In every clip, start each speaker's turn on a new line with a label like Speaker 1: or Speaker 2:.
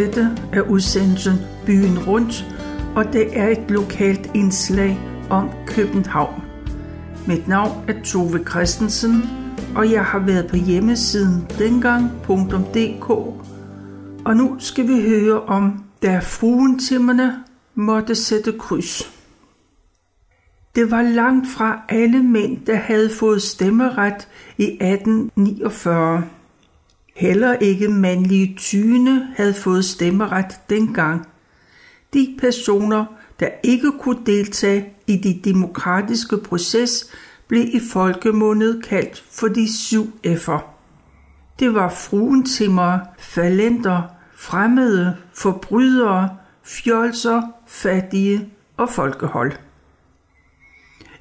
Speaker 1: Dette er udsendelsen Byen Rundt, og det er et lokalt indslag om København. Mit navn er Tove Christensen, og jeg har været på hjemmesiden dengang.dk, og nu skal vi høre om, da fruentimmerne måtte sætte kryds. Det var langt fra alle mænd, der havde fået stemmeret i 1849. Heller ikke mandlige tyne havde fået stemmeret dengang. De personer, der ikke kunne deltage i de demokratiske proces, blev i folkemundet kaldt for de syv F'er. Det var fruentimmer, falenter, fremmede, forbrydere, fjolser, fattige og folkehold.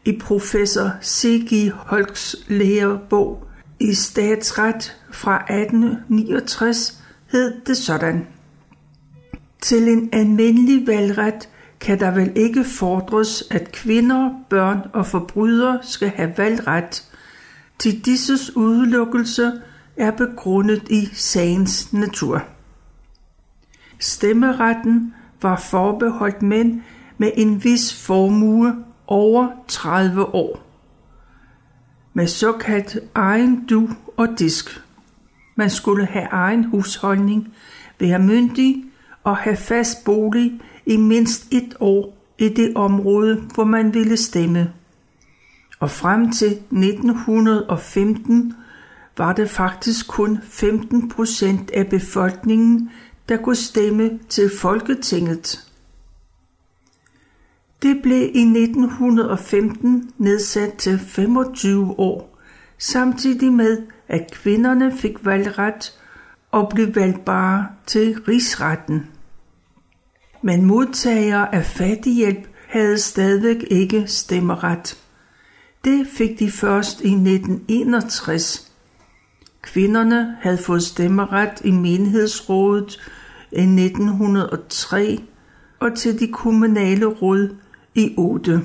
Speaker 1: I professor C.G. Holks lærebog i statsret fra 1869 hed det sådan. Til en almindelig valgret kan der vel ikke fordres, at kvinder, børn og forbrydere skal have valgret. Til disses udelukkelse er begrundet i sagens natur. Stemmeretten var forbeholdt mænd med en vis formue over 30 år. Med såkaldt egen du og disk. Man skulle have egen husholdning, være myndig og have fast bolig i mindst et år i det område, hvor man ville stemme. Og frem til 1915 var det faktisk kun 15 procent af befolkningen, der kunne stemme til Folketinget. Det blev i 1915 nedsat til 25 år, samtidig med at kvinderne fik valgret og blev valgbare til rigsretten. Men modtagere af fattighjælp havde stadig ikke stemmeret. Det fik de først i 1961. Kvinderne havde fået stemmeret i menighedsrådet i 1903 og til de kommunale råd i 8.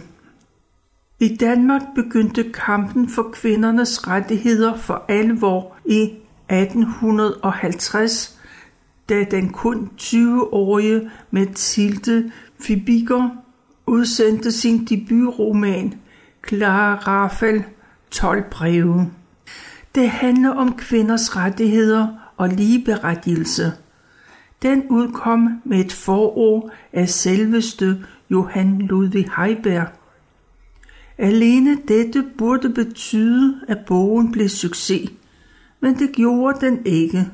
Speaker 1: I Danmark begyndte kampen for kvindernes rettigheder for alvor i 1850, da den kun 20-årige Mathilde Fibiger udsendte sin debutroman Clara Raffel 12 breve. Det handler om kvinders rettigheder og ligeberettigelse. Den udkom med et forord af selveste Johan Ludwig Heiberg. Alene dette burde betyde, at bogen blev succes, men det gjorde den ikke.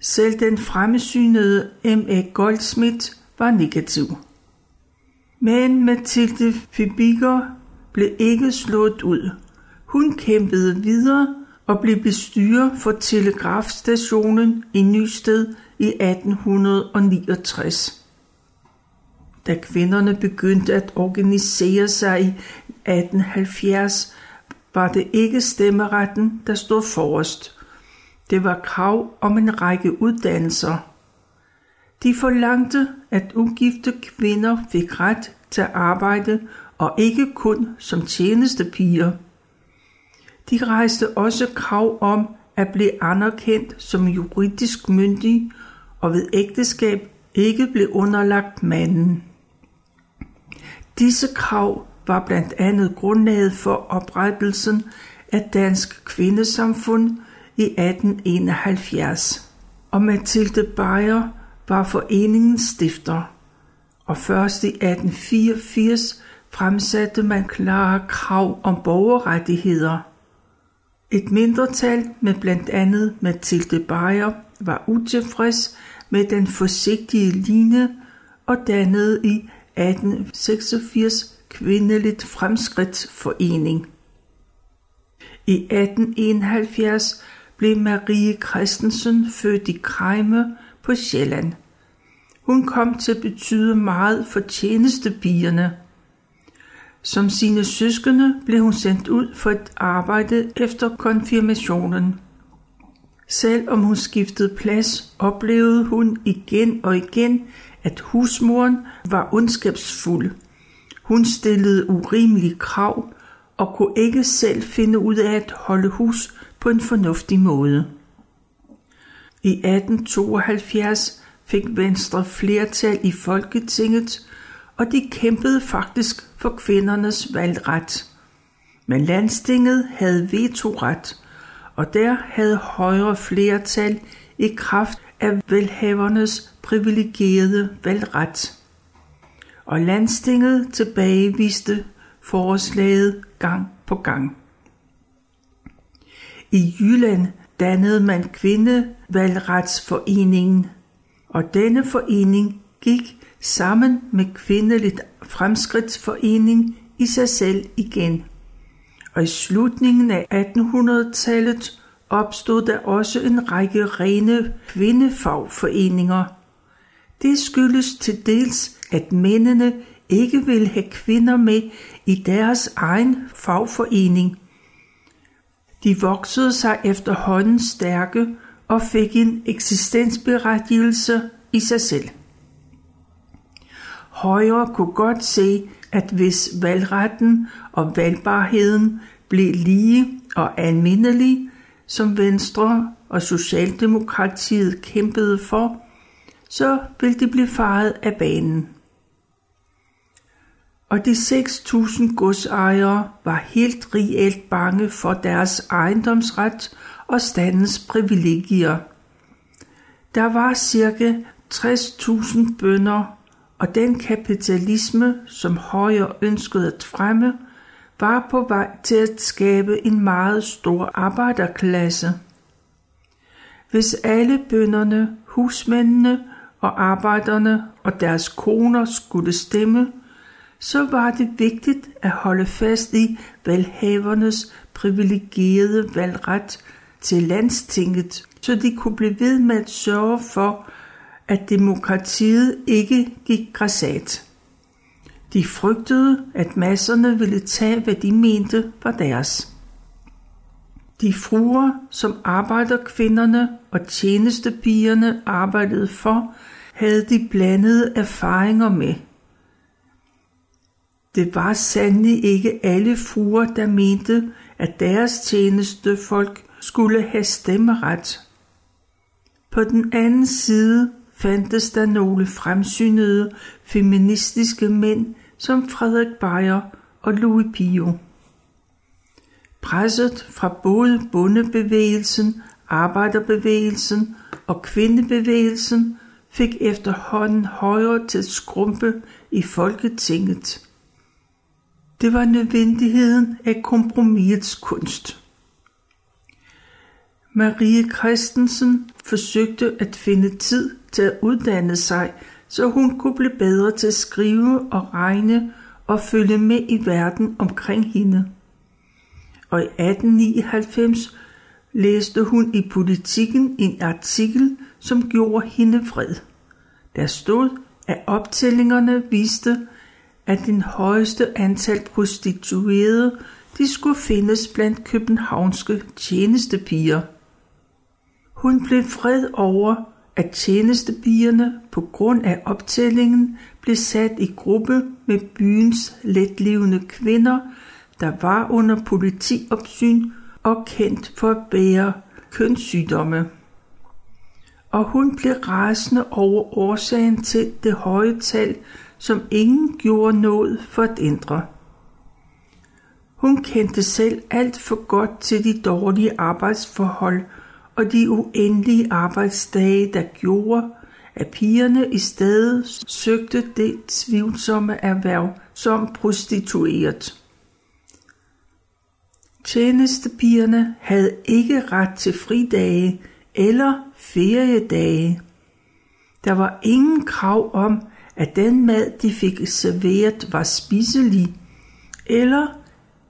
Speaker 1: Selv den fremsynede M.A. Goldsmith var negativ. Men Mathilde Fibiger blev ikke slået ud. Hun kæmpede videre og blev bestyrer for telegrafstationen i Nysted i 1869 da kvinderne begyndte at organisere sig i 1870, var det ikke stemmeretten, der stod forrest. Det var krav om en række uddannelser. De forlangte, at ugifte kvinder fik ret til at arbejde og ikke kun som tjenestepiger. De rejste også krav om at blive anerkendt som juridisk myndig og ved ægteskab ikke blev underlagt manden. Disse krav var blandt andet grundlaget for oprettelsen af Dansk Kvindesamfund i 1871, og Mathilde Bayer var foreningens stifter, og først i 1884 fremsatte man klare krav om borgerrettigheder. Et mindretal med blandt andet Mathilde Bayer var utilfreds med den forsigtige linje og dannede i 1886 Kvindeligt Fremskridtsforening. I 1871 blev Marie Christensen født i Krejme på Sjælland. Hun kom til at betyde meget for tjenestepigerne. Som sine søskende blev hun sendt ud for at arbejde efter konfirmationen. Selvom hun skiftede plads, oplevede hun igen og igen, at husmoren var ondskabsfuld. Hun stillede urimelige krav og kunne ikke selv finde ud af at holde hus på en fornuftig måde. I 1872 fik Venstre flertal i Folketinget, og de kæmpede faktisk for kvindernes valgret. Men landstinget havde vetoret, og der havde højre flertal i kraft af velhavernes privilegerede valgret. Og landstinget tilbageviste forslaget gang på gang. I Jylland dannede man Kvindevalgretsforeningen, og denne forening gik sammen med Kvindeligt Fremskridtsforening i sig selv igen. Og i slutningen af 1800-tallet opstod der også en række rene kvindefagforeninger. Det skyldes til dels, at mændene ikke vil have kvinder med i deres egen fagforening. De voksede sig efterhånden stærke og fik en eksistensberettigelse i sig selv. Højre kunne godt se, at hvis valgretten og valgbarheden blev lige og almindelig, som Venstre og Socialdemokratiet kæmpede for, så ville det blive faret af banen. Og de 6.000 godsejere var helt reelt bange for deres ejendomsret og standens privilegier. Der var cirka 60.000 bønder, og den kapitalisme, som Højre ønskede at fremme, var på vej til at skabe en meget stor arbejderklasse. Hvis alle bønderne, husmændene og arbejderne og deres koner skulle stemme, så var det vigtigt at holde fast i valghavernes privilegerede valgret til landstinget, så de kunne blive ved med at sørge for, at demokratiet ikke gik græsat. De frygtede, at masserne ville tage, hvad de mente var deres. De fruer, som arbejderkvinderne og tjenestepigerne arbejdede for, havde de blandede erfaringer med. Det var sandelig ikke alle fruer, der mente, at deres tjenestefolk skulle have stemmeret. På den anden side fandtes der nogle fremsynede feministiske mænd som Frederik Beyer og Louis Pio. Presset fra både bondebevægelsen, arbejderbevægelsen og kvindebevægelsen fik efterhånden højere til skrumpe i Folketinget. Det var nødvendigheden af kompromisets kunst. Marie Christensen forsøgte at finde tid til at uddanne sig, så hun kunne blive bedre til at skrive og regne og følge med i verden omkring hende. Og i 1899 læste hun i politikken en artikel, som gjorde hende vred. Der stod, at optællingerne viste, at den højeste antal prostituerede de skulle findes blandt københavnske tjenestepiger. Hun blev fred over, at tjenestepigerne på grund af optællingen blev sat i gruppe med byens letlevende kvinder, der var under politiopsyn og kendt for at bære kønssygdomme. Og hun blev rasende over årsagen til det høje tal, som ingen gjorde noget for at ændre. Hun kendte selv alt for godt til de dårlige arbejdsforhold og de uendelige arbejdsdage, der gjorde, at pigerne i stedet søgte det tvivlsomme erhverv som prostitueret. Tjenestepigerne havde ikke ret til fridage eller feriedage. Der var ingen krav om, at den mad, de fik serveret, var spiselig, eller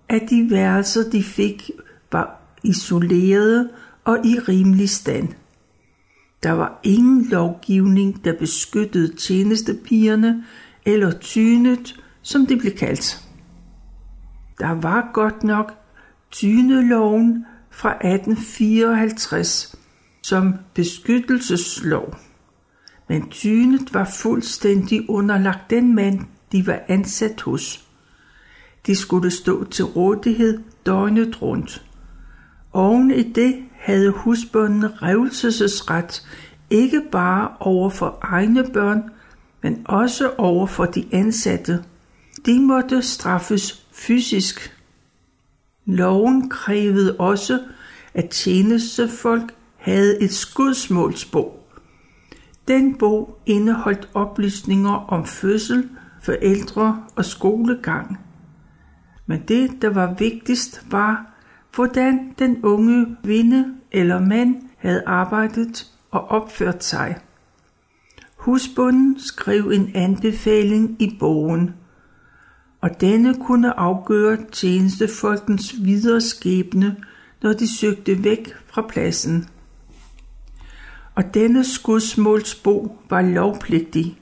Speaker 1: at de værelser, de fik, var isolerede og i rimelig stand. Der var ingen lovgivning, der beskyttede tjenestepigerne eller tynet, som det blev kaldt. Der var godt nok tyneloven fra 1854 som beskyttelseslov, men tynet var fuldstændig underlagt den mand, de var ansat hos. De skulle stå til rådighed døgnet rundt. Oven i det havde husbunden revelsesret ikke bare over for egne børn, men også over for de ansatte. De måtte straffes fysisk. Loven krævede også, at tjenestefolk havde et skudsmålsbog. Den bog indeholdt oplysninger om fødsel, forældre og skolegang. Men det, der var vigtigst, var, hvordan den unge kvinde eller mand havde arbejdet og opført sig. Husbunden skrev en anbefaling i bogen, og denne kunne afgøre tjenestefolkens videre skæbne, når de søgte væk fra pladsen. Og denne skudsmålsbo var lovpligtig.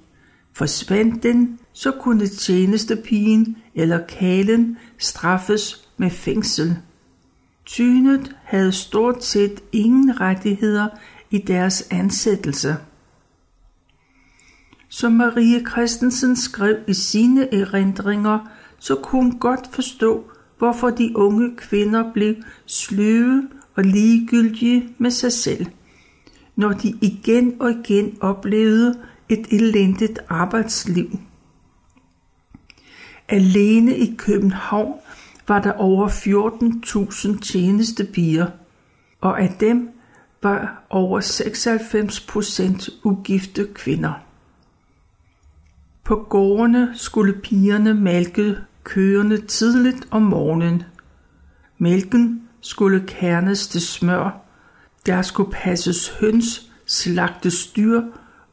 Speaker 1: Forsvandt den, så kunne tjenestepigen eller kalen straffes med fængsel. Tynet havde stort set ingen rettigheder i deres ansættelse. Som Marie Christensen skrev i sine erindringer, så kunne hun godt forstå, hvorfor de unge kvinder blev sløve og ligegyldige med sig selv, når de igen og igen oplevede et elendigt arbejdsliv. Alene i København var der over 14.000 tjenestepiger, og af dem var over 96 procent ugifte kvinder. På gårdene skulle pigerne malke køerne tidligt om morgenen. Mælken skulle kernes til smør. Der skulle passes høns, slagtes dyr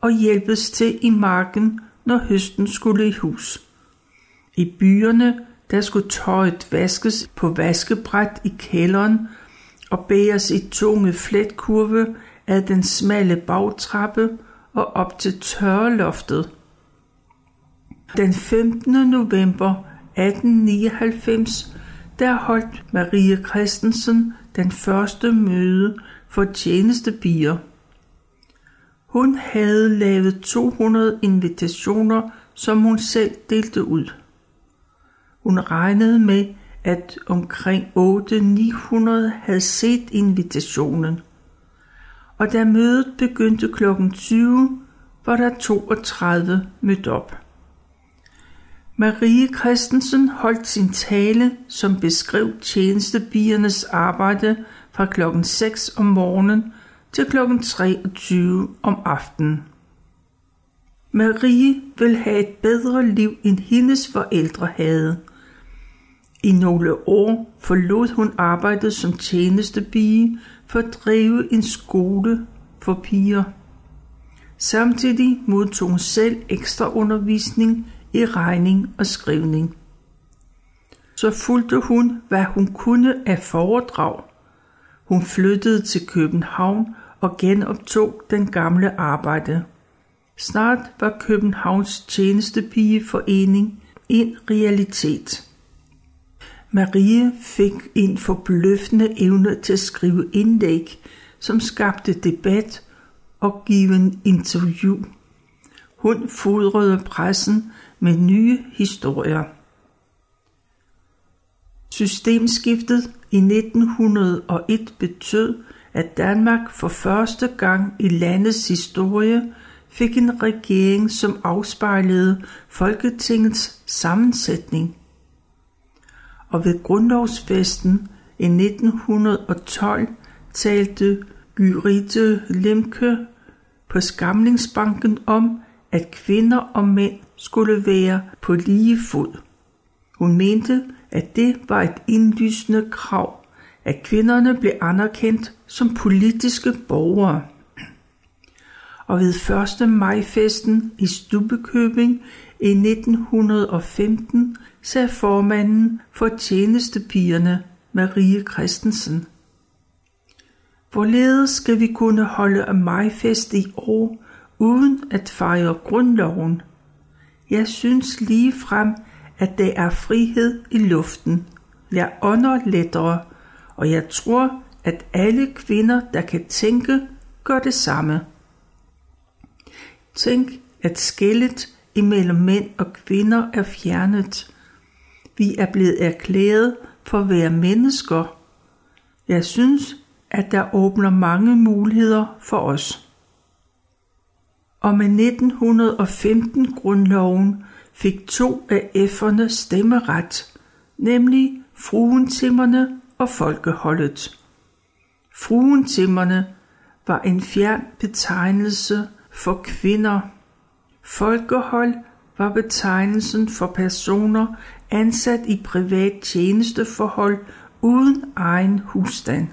Speaker 1: og hjælpes til i marken, når høsten skulle i hus. I byerne der skulle tøjet vaskes på vaskebræt i kælderen og bæres i tunge fletkurve af den smalle bagtrappe og op til tørreloftet. Den 15. november 1899 der holdt Marie Christensen den første møde for tjenestebier. Hun havde lavet 200 invitationer, som hun selv delte ud. Hun regnede med, at omkring 8-900 havde set invitationen. Og da mødet begyndte kl. 20, var der 32 mødt op. Marie Christensen holdt sin tale, som beskrev tjenestebiernes arbejde fra klokken 6 om morgenen til klokken 23 om aftenen. Marie vil have et bedre liv, end hendes forældre havde. I nogle år forlod hun arbejdet som tjenestepige for at drive en skole for piger. Samtidig modtog hun selv ekstra undervisning i regning og skrivning. Så fulgte hun, hvad hun kunne af foredrag. Hun flyttede til København og genoptog den gamle arbejde. Snart var Københavns tjenestepigeforening en realitet. Marie fik en forbløffende evne til at skrive indlæg, som skabte debat og given interview. Hun fodrede pressen med nye historier. Systemskiftet i 1901 betød, at Danmark for første gang i landets historie fik en regering, som afspejlede Folketingets sammensætning. Og ved grundlovsfesten i 1912 talte Gyrite Lemke på Skamlingsbanken om, at kvinder og mænd skulle være på lige fod. Hun mente, at det var et indlysende krav, at kvinderne blev anerkendt som politiske borgere. Og ved 1. majfesten i Stubbekøbing i 1915 sagde formanden for tjenestepigerne Marie Christensen. Hvorledes skal vi kunne holde majfest i år, uden at fejre grundloven? Jeg synes lige frem, at det er frihed i luften. Jeg ånder lettere, og jeg tror, at alle kvinder, der kan tænke, gør det samme. Tænk, at skillet imellem mænd og kvinder er fjernet. Vi er blevet erklæret for at være mennesker. Jeg synes, at der åbner mange muligheder for os. og med 1915-grundloven fik to af F'erne stemmeret, nemlig fruentimmerne og folkeholdet. Fruentimmerne var en fjern betegnelse for kvinder. Folkehold var betegnelsen for personer ansat i privat tjenesteforhold uden egen husstand.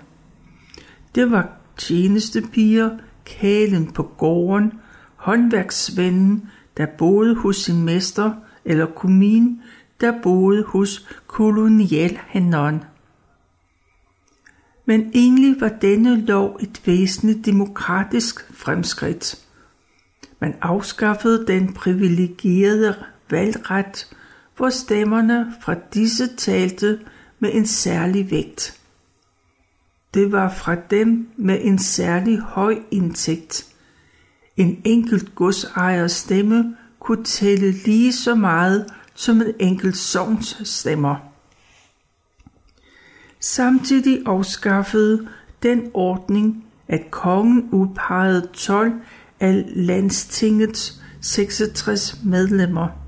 Speaker 1: Det var tjenestepiger, kælen på gården, håndværksvennen, der boede hos sin mester, eller kumin, der boede hos kolonialhandleren. Men egentlig var denne lov et væsentligt demokratisk fremskridt. Man afskaffede den privilegerede valgret, hvor stemmerne fra disse talte med en særlig vægt. Det var fra dem med en særlig høj indtægt. En enkelt godsejers stemme kunne tælle lige så meget som en enkelt sovns stemmer. Samtidig afskaffede den ordning, at kongen udpegede 12 af landstingets 66 medlemmer.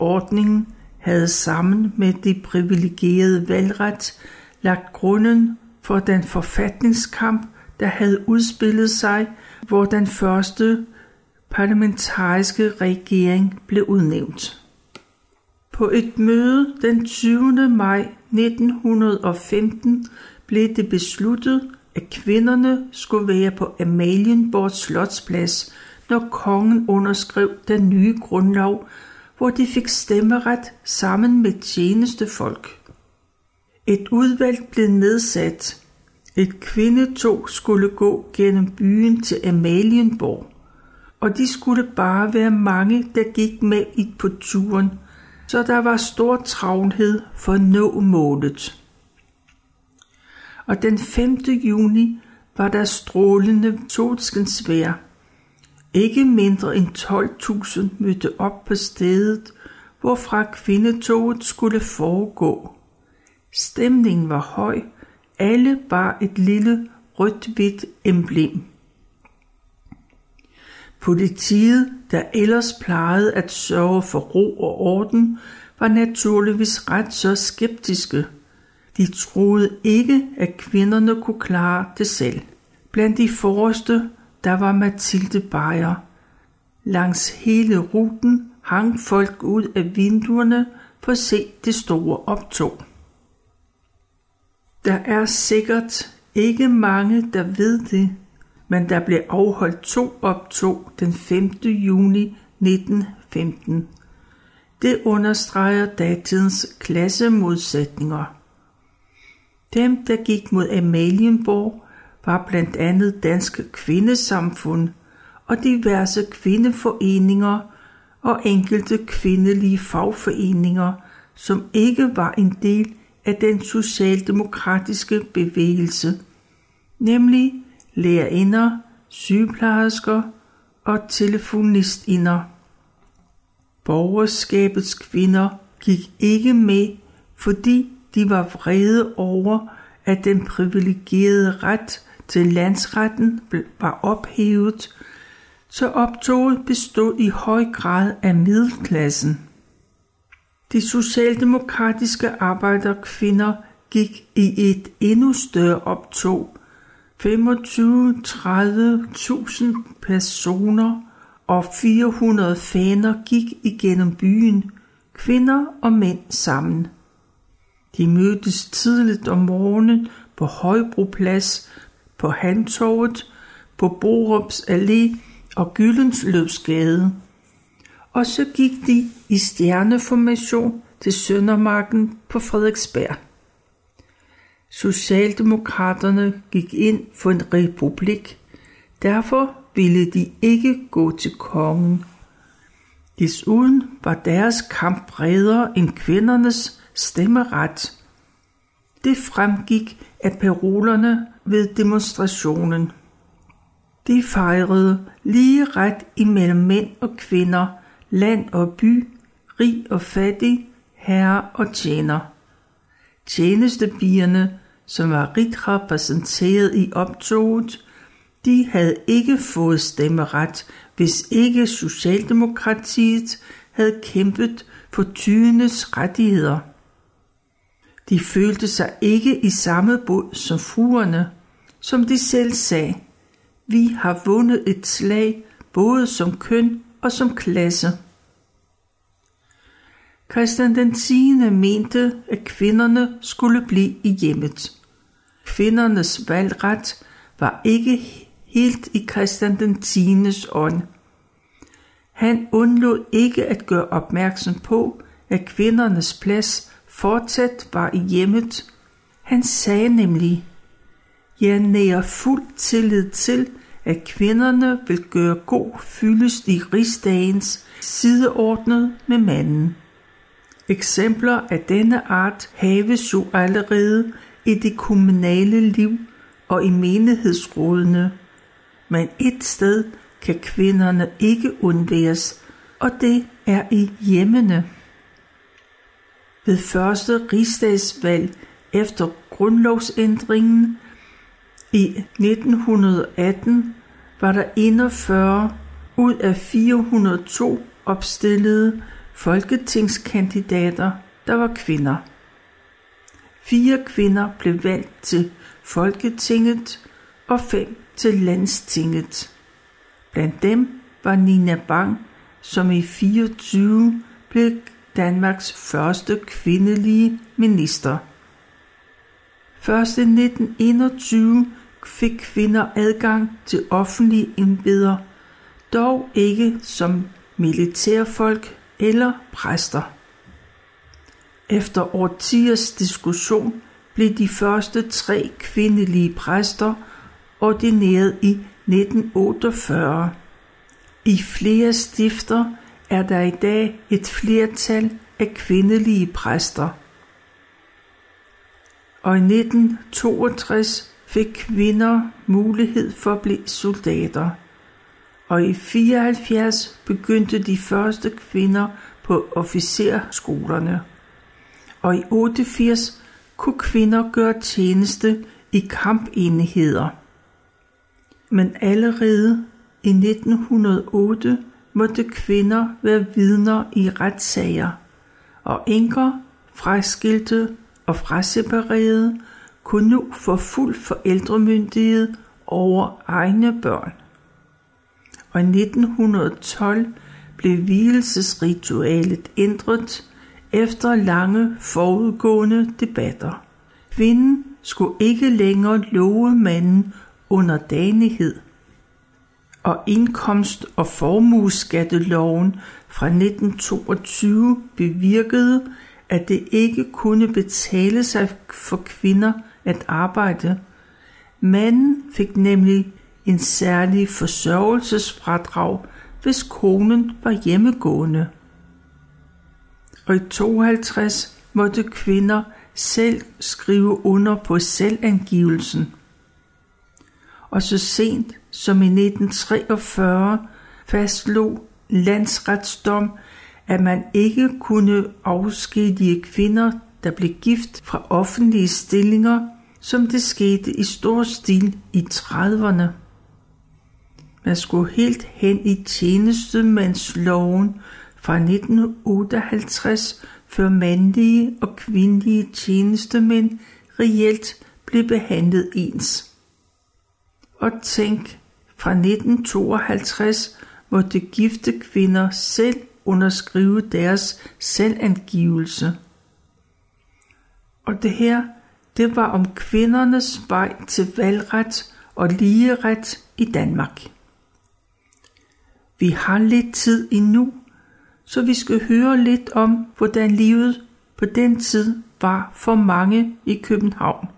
Speaker 1: Ordningen havde sammen med de privilegerede valgret lagt grunden for den forfatningskamp, der havde udspillet sig, hvor den første parlamentariske regering blev udnævnt. På et møde den 20. maj 1915 blev det besluttet, at kvinderne skulle være på Amalienborg Slotsplads, når kongen underskrev den nye grundlov, hvor de fik stemmeret sammen med tjenestefolk. Et udvalg blev nedsat. Et kvindetog skulle gå gennem byen til Amalienborg, og de skulle bare være mange, der gik med i på turen, så der var stor travlhed for at nå målet og den 5. juni var der strålende solskensvær, ikke mindre end 12.000 mødte op på stedet, hvorfra kvindetoget skulle foregå. Stemningen var høj, alle bar et lille rødt-hvidt emblem. Politiet, der ellers plejede at sørge for ro og orden, var naturligvis ret så skeptiske – de troede ikke, at kvinderne kunne klare det selv. Blandt de forreste, der var Mathilde Beyer. Langs hele ruten hang folk ud af vinduerne for at se det store optog. Der er sikkert ikke mange, der ved det, men der blev afholdt to optog den 5. juni 1915. Det understreger datidens klassemodsætninger. Dem, der gik mod Amalienborg, var blandt andet Danske Kvindesamfund og diverse kvindeforeninger og enkelte kvindelige fagforeninger, som ikke var en del af den socialdemokratiske bevægelse, nemlig lærerinder, sygeplejersker og telefonistinder. Borgerskabets kvinder gik ikke med, fordi de var vrede over, at den privilegerede ret til landsretten var ophævet, så optoget bestod i høj grad af middelklassen. De socialdemokratiske arbejderkvinder gik i et endnu større optog. 25-30.000 personer og 400 faner gik igennem byen, kvinder og mænd sammen. De mødtes tidligt om morgenen på Højbroplads, på Halmtorvet, på Borups Allé og Gyldensløbsgade. Og så gik de i stjerneformation til Søndermarken på Frederiksberg. Socialdemokraterne gik ind for en republik. Derfor ville de ikke gå til kongen. Desuden var deres kamp bredere end kvindernes, stemmeret. Det fremgik af parolerne ved demonstrationen. De fejrede lige ret imellem mænd og kvinder, land og by, rig og fattig, herre og tjener. Tjenestebierne, som var rigt repræsenteret i optoget, De havde ikke fået stemmeret, hvis ikke Socialdemokratiet havde kæmpet for tyvenes rettigheder. De følte sig ikke i samme båd som fruerne, som de selv sagde. Vi har vundet et slag både som køn og som klasse. Christian den 10. mente, at kvinderne skulle blive i hjemmet. Kvindernes valgret var ikke helt i Christian den 10. ånd. Han undlod ikke at gøre opmærksom på, at kvindernes plads fortsat var i hjemmet. Han sagde nemlig, jeg nærer fuld tillid til, at kvinderne vil gøre god fyldest i rigsdagens sideordnet med manden. Eksempler af denne art haves jo allerede i det kommunale liv og i menighedsrådene, men et sted kan kvinderne ikke undværes, og det er i hjemmene. Ved første rigsdagsvalg efter grundlovsændringen i 1918 var der 41 ud af 402 opstillede folketingskandidater, der var kvinder. Fire kvinder blev valgt til Folketinget og fem til Landstinget. Blandt dem var Nina Bang, som i 24 blev Danmarks første kvindelige minister. Først i 1921 fik kvinder adgang til offentlige embeder, dog ikke som militærfolk eller præster. Efter årtiers diskussion blev de første tre kvindelige præster ordineret i 1948. I flere stifter er der i dag et flertal af kvindelige præster. Og i 1962 fik kvinder mulighed for at blive soldater. Og i 74 begyndte de første kvinder på officerskolerne. Og i 88 kunne kvinder gøre tjeneste i kampenheder. Men allerede i 1908 måtte kvinder være vidner i retssager, og enker, fraskilte og fraseparerede kunne nu få fuld forældremyndighed over egne børn. Og i 1912 blev hvilesesritualet ændret efter lange forudgående debatter. Kvinden skulle ikke længere love manden underdanighed. Og indkomst- og formueskatteloven fra 1922 bevirkede, at det ikke kunne betale sig for kvinder at arbejde. Manden fik nemlig en særlig forsørgelsesfradrag, hvis konen var hjemmegående. Og i 52 måtte kvinder selv skrive under på selvangivelsen. Og så sent som i 1943 fastslog landsretsdom, at man ikke kunne afskedige kvinder, der blev gift fra offentlige stillinger, som det skete i stor stil i 30'erne. Man skulle helt hen i tjenestemandsloven fra 1958, før mandlige og kvindelige tjenestemænd reelt blev behandlet ens. Og tænk, fra 1952 måtte gifte kvinder selv underskrive deres selvangivelse. Og det her, det var om kvindernes vej til valgret og ligeret i Danmark. Vi har lidt tid endnu, så vi skal høre lidt om, hvordan livet på den tid var for mange i København.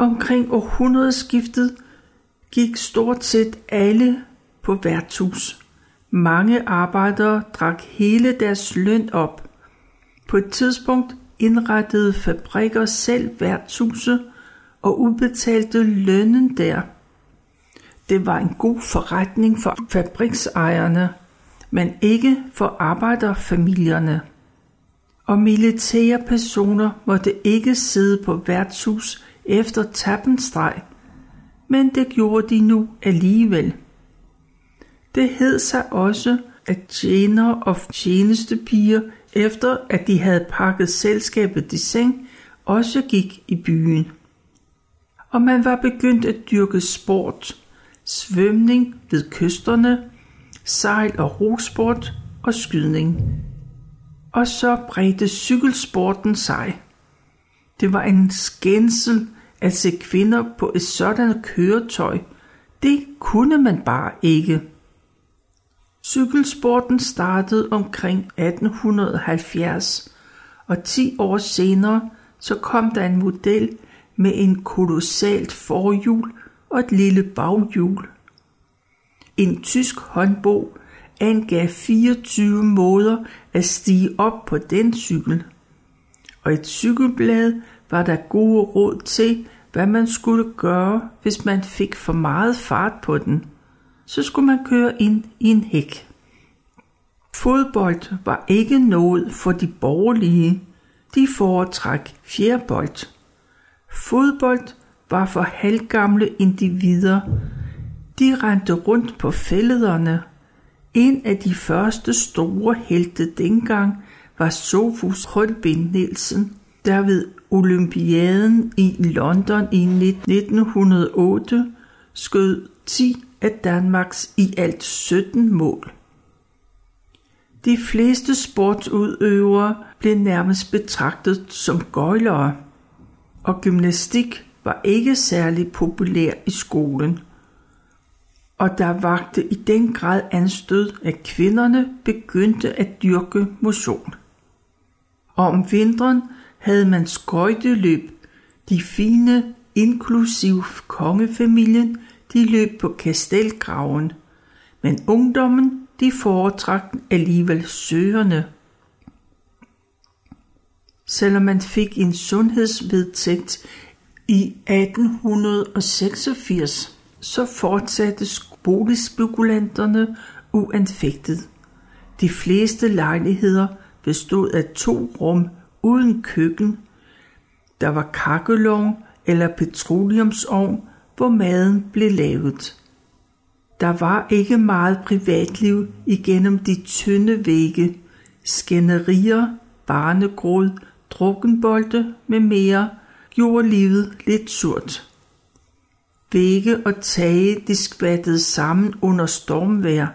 Speaker 1: Omkring århundredeskiftet gik stort set alle på værtshus. Mange arbejdere drak hele deres løn op. På et tidspunkt indrettede fabrikker selv værtshuse og udbetalte lønnen der. Det var en god forretning for fabriksejerne, men ikke for arbejderfamilierne. Og militære personer måtte ikke sidde på værtshus efter tappenstreg, men det gjorde de nu alligevel. Det hed sig også, at tjener og tjenestepiger, efter at de havde pakket selskabet i seng, også gik i byen. Og man var begyndt at dyrke sport, svømning ved kysterne, sejl og rosport og skydning. Og så bredte cykelsporten sig. Det var en skændsel at se kvinder på et sådan køretøj. Det kunne man bare ikke. Cykelsporten startede omkring 1870, og 10 år senere så kom der en model med en kolossalt forhjul og et lille baghjul. En tysk håndbog angav 24 måder at stige op på den cykel. Og et cykelblad var der gode råd til, hvad man skulle gøre, hvis man fik for meget fart på den. Så skulle man køre ind i en hæk. Fodbold var ikke noget for de borgerlige. De foretræk fjerbold. Fodbold var for halvgamle individer. De rendte rundt på fællederne. En af de første store helte dengang var Sofus Holben Nielsen, der ved Olympiaden i London i 1908 skød 10 af Danmarks i alt 17 mål. De fleste sportsudøvere blev nærmest betragtet som gøjlere, og gymnastik var ikke særlig populær i skolen. Og der vagte i den grad anstød, at kvinderne begyndte at dyrke motion. Og om vinteren havde man skøjteløb. De fine, inklusiv kongefamilien, de løb på kastelgraven. Men ungdommen, de foretrak alligevel søerne. Selvom man fik en sundhedsvedtægt i 1886, så fortsatte boligspekulanterne uanfægtet. De fleste lejligheder bestod af to rum uden køkken. Der var kakkelovn eller petroleumsovn, hvor maden blev lavet. Der var ikke meget privatliv igennem de tynde vægge, skænderier, barnegråd, drukkenbolde med mere gjorde livet lidt surt. Vægge og tage de skvattede sammen under stormvejr.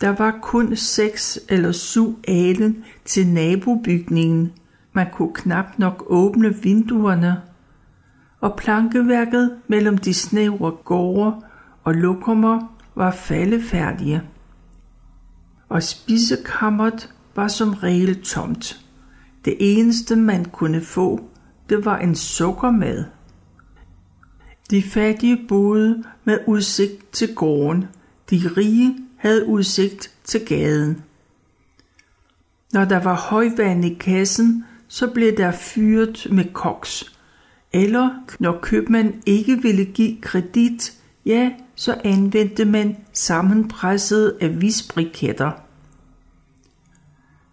Speaker 1: Der var kun seks eller syv alen til nabobygningen, man kunne knap nok åbne vinduerne, og plankeværket mellem de snævre gårde og lokummer var faldefærdige. Og spisekammeret var som regel tomt. Det eneste man kunne få, det var en sukkermad. De fattige boede med udsigt til gården, de rige havde udsigt til gaden. Når der var højvand i kassen, så blev der fyret med koks. Eller når købmand ikke ville give kredit, ja, så anvendte man sammenpressede avisbriketter.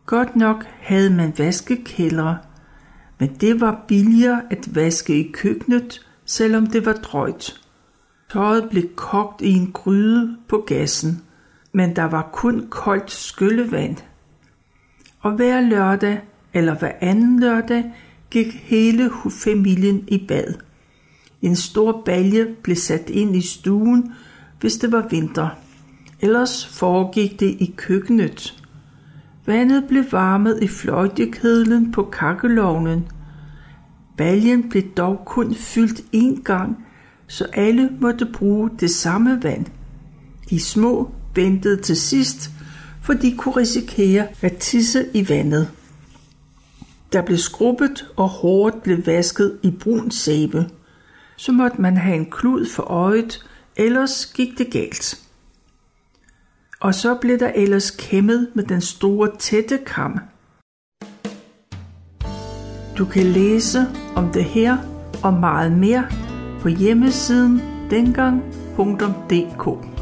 Speaker 1: Godt nok havde man vaskekældre, men det var billigere at vaske i køkkenet, selvom det var drøjt. Tøjet blev kogt i en gryde på gassen, men der var kun koldt skyllevand. Og hver lørdag eller hver anden lørdag gik hele familien i bad. En stor balje blev sat ind i stuen, hvis det var vinter. Ellers foregik det i køkkenet. Vandet blev varmet i fløjtekedlen på kakkelovnen. Baljen blev dog kun fyldt én gang, så alle måtte bruge det samme vand. De små ventede til sidst, for de kunne risikere at tisse i vandet. Der blev skrubbet, og håret blev vasket i brun sæbe. Så måtte man have en klud for øjet, ellers gik det galt. Og så blev der ellers kæmmet med den store tætte kam. Du kan læse om det her og meget mere på hjemmesiden dengang.dk.